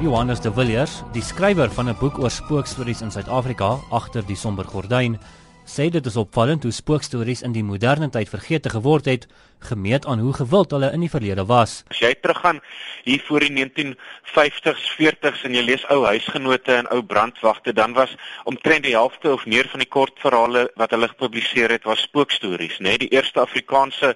Johannes de Villiers, die skrywer van 'n boek oor spookstories in Suid-Afrika, agter die somber gordyn, sê dit is opvallend hoe spookstories in die moderne tyd vergeete geword het, gemeet aan hoe gewild hulle in die verlede was. As jy teruggaan hier voor die 1950s, 40s en jy lees ou huisgenote en ou brandwagte, dan was omtrent die helfte of meer van die kortverhale wat hulle gepubliseer het, was spookstories, né? Nee, die eerste Afrikaanse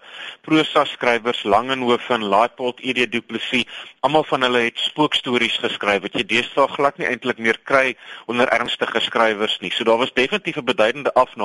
prosa skrywers, Langehoven en Laipold E.D. Du Plessis, almal van hulle het spookstories geskryf wat jy deesdae glad nie eintlik meer kry onder ernstige skrywers nie. So daar was definitief 'n beduidende afname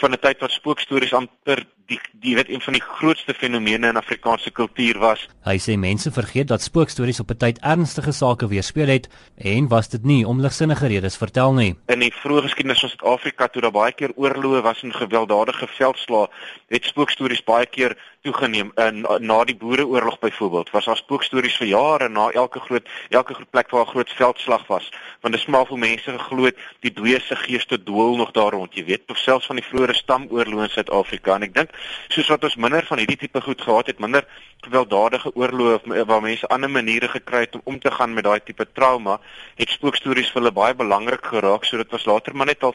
van 'n tyd wat spookstories amper die die weet een van die grootste fenomene in Afrikaanse kultuur was. Hy sê mense vergeet dat spookstories op 'n tyd ernstige sake weerspieël het en was dit nie om ligsinnige redes vertel nie. In die vroeë geskiedenis van Suid-Afrika toe daar baie keer oorloë was en gewelddadige veldslae, het spookstories baie keer toegeneem in na die boereoorlog byvoorbeeld. Was daar spookstories vir jare na elke groot elke groot plek waar 'n groot veldslag was, want dit smaak vir mense geglo het die dooie se geeste dwol nog daar rond, jy weet, of selfs van die vroeë stamoorloë in Suid-Afrika en ek dink soos wat ons minder van hierdie tipe goed gehad het, minder gewelddadige oorloë waar mense ander maniere gekry het om om te gaan met daai tipe trauma, het spookstories vir hulle baie belangrik geraak, so dit was later maar net al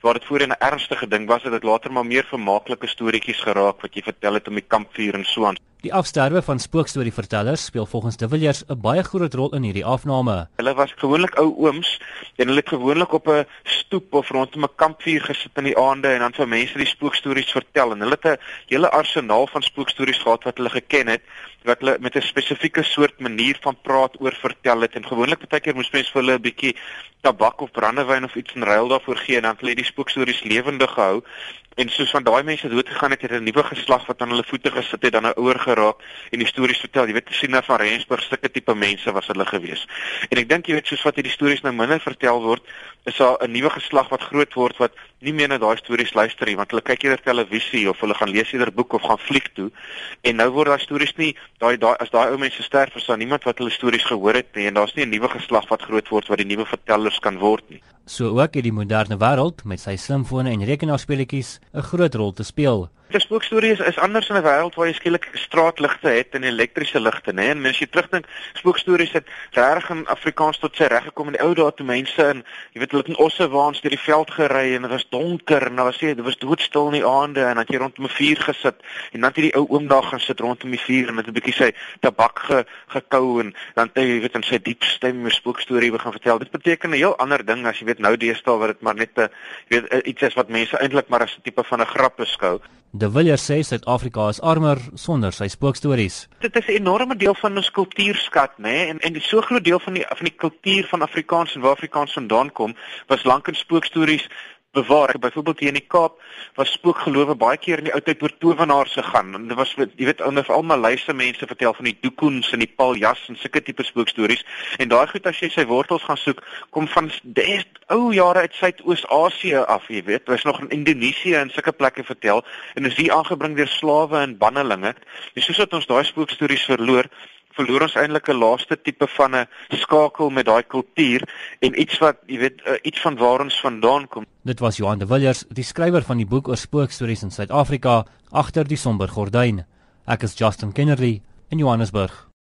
waar dit voorheen 'n ernstige ding was, het dit later maar meer vermaaklike storieetjies geraak wat jy vertel het om die kampvuur en so aan. Die afsterwe van spookstorievertellers speel volgens De Villiers 'n baie groot rol in hierdie afname. Hulle was gewoonlik ou ooms en hulle het gewoonlik op 'n stoep of rondom 'n kampvuur gesit in die aande en dan vir mense die spookstories vertel en hulle het 'n hele arsenaal van spookstories gehad wat hulle geken het wat hulle met 'n spesifieke soort manier van praat oor vertel het en gewoonlik baie keer moes mense vir hulle 'n bietjie tabak of brandewyn of iets in ruil daarvoor gee en dan hulle die spookstories lewendig gehou en soos van daai mense dood gegaan het, het 'n nuwe geslag wat aan hulle voete gesit het dan nou ouer geraak en die stories vertel. Jy weet, Sina van Rensburg sulke tipe mense was hulle gewees. En ek dink jy weet soos wat hierdie stories nou minder vertel word, is daar 'n nuwe geslag wat groot word wat nie meer na daai stories luister nie, want hulle kyk eerder televisie of hulle gaan lees eerder boek of gaan vlieg toe. En nou word daai stories nie daai daai as daai ou mense sterf, is daar niemand wat hulle stories gehoor het nie en daar's nie 'n nuwe geslag wat groot word wat die nuwe vertellers kan word nie. So ook in die moderne wêreld met sy slimfone en rekenaarspeletjies 'n groot rol te speel. Die spookstorie is, is anders in 'n wêreld waar jy skielik straatligte het en elektriese ligte, né? En mens jy terugdink, spookstories het reg in Afrikaans tot sy reg gekom in die ou dae toe mense in, jy weet, hulle het in osse waans deur die veld gery en dit was donker en daar was jy, dit was doodstil in die aande en dan het jy rondom 'n vuur gesit en dan het jy die ou oom daar gaan sit rondom die vuur en met 'n bietjie sy tabak ge, gekou en dan het jy weet in sy diep stem 'n spookstorie begin vertel. Dit beteken 'n heel ander ding as jy weet nou deesdae wat dit maar net 'n jy weet iets is wat mense eintlik maar as 'n tipe van 'n grap beskou. De Villiers sê Suid-Afrika is armer sonder sy spookstories. Dit is 'n enorme deel van ons kultuurskat, nê? Nee? En en so groot deel van die van die kultuur van Afrikaans en waar Afrikaans vandaan kom, was lank in spookstories bewaar. Byvoorbeeld hier in die Kaap was spookgelowe baie keer in die ou tyd oor towenaars gegaan. En dit was jy weet onder veral Maleise mense vertel van die doekoens en die paljas en sulke tipe spookstories. En daai goed as jy sy wortels gaan soek, kom van des ou jare uit Suidoos-Asië af, jy weet. Was nog in Indonesië en sulke plekke vertel en is hier aangebring deur slawe en bannelinge. Dis soos wat ons daai spookstories verloor verloor ons eintlik 'n laaste tipe van 'n skakel met daai kultuur en iets wat jy weet uh, iets van waar ons vandaan kom. Dit was Johan de Villiers, die skrywer van die boek oor spookstories in Suid-Afrika agter die somber gordyn. Ek is Justin Kennerly in Johannesburg.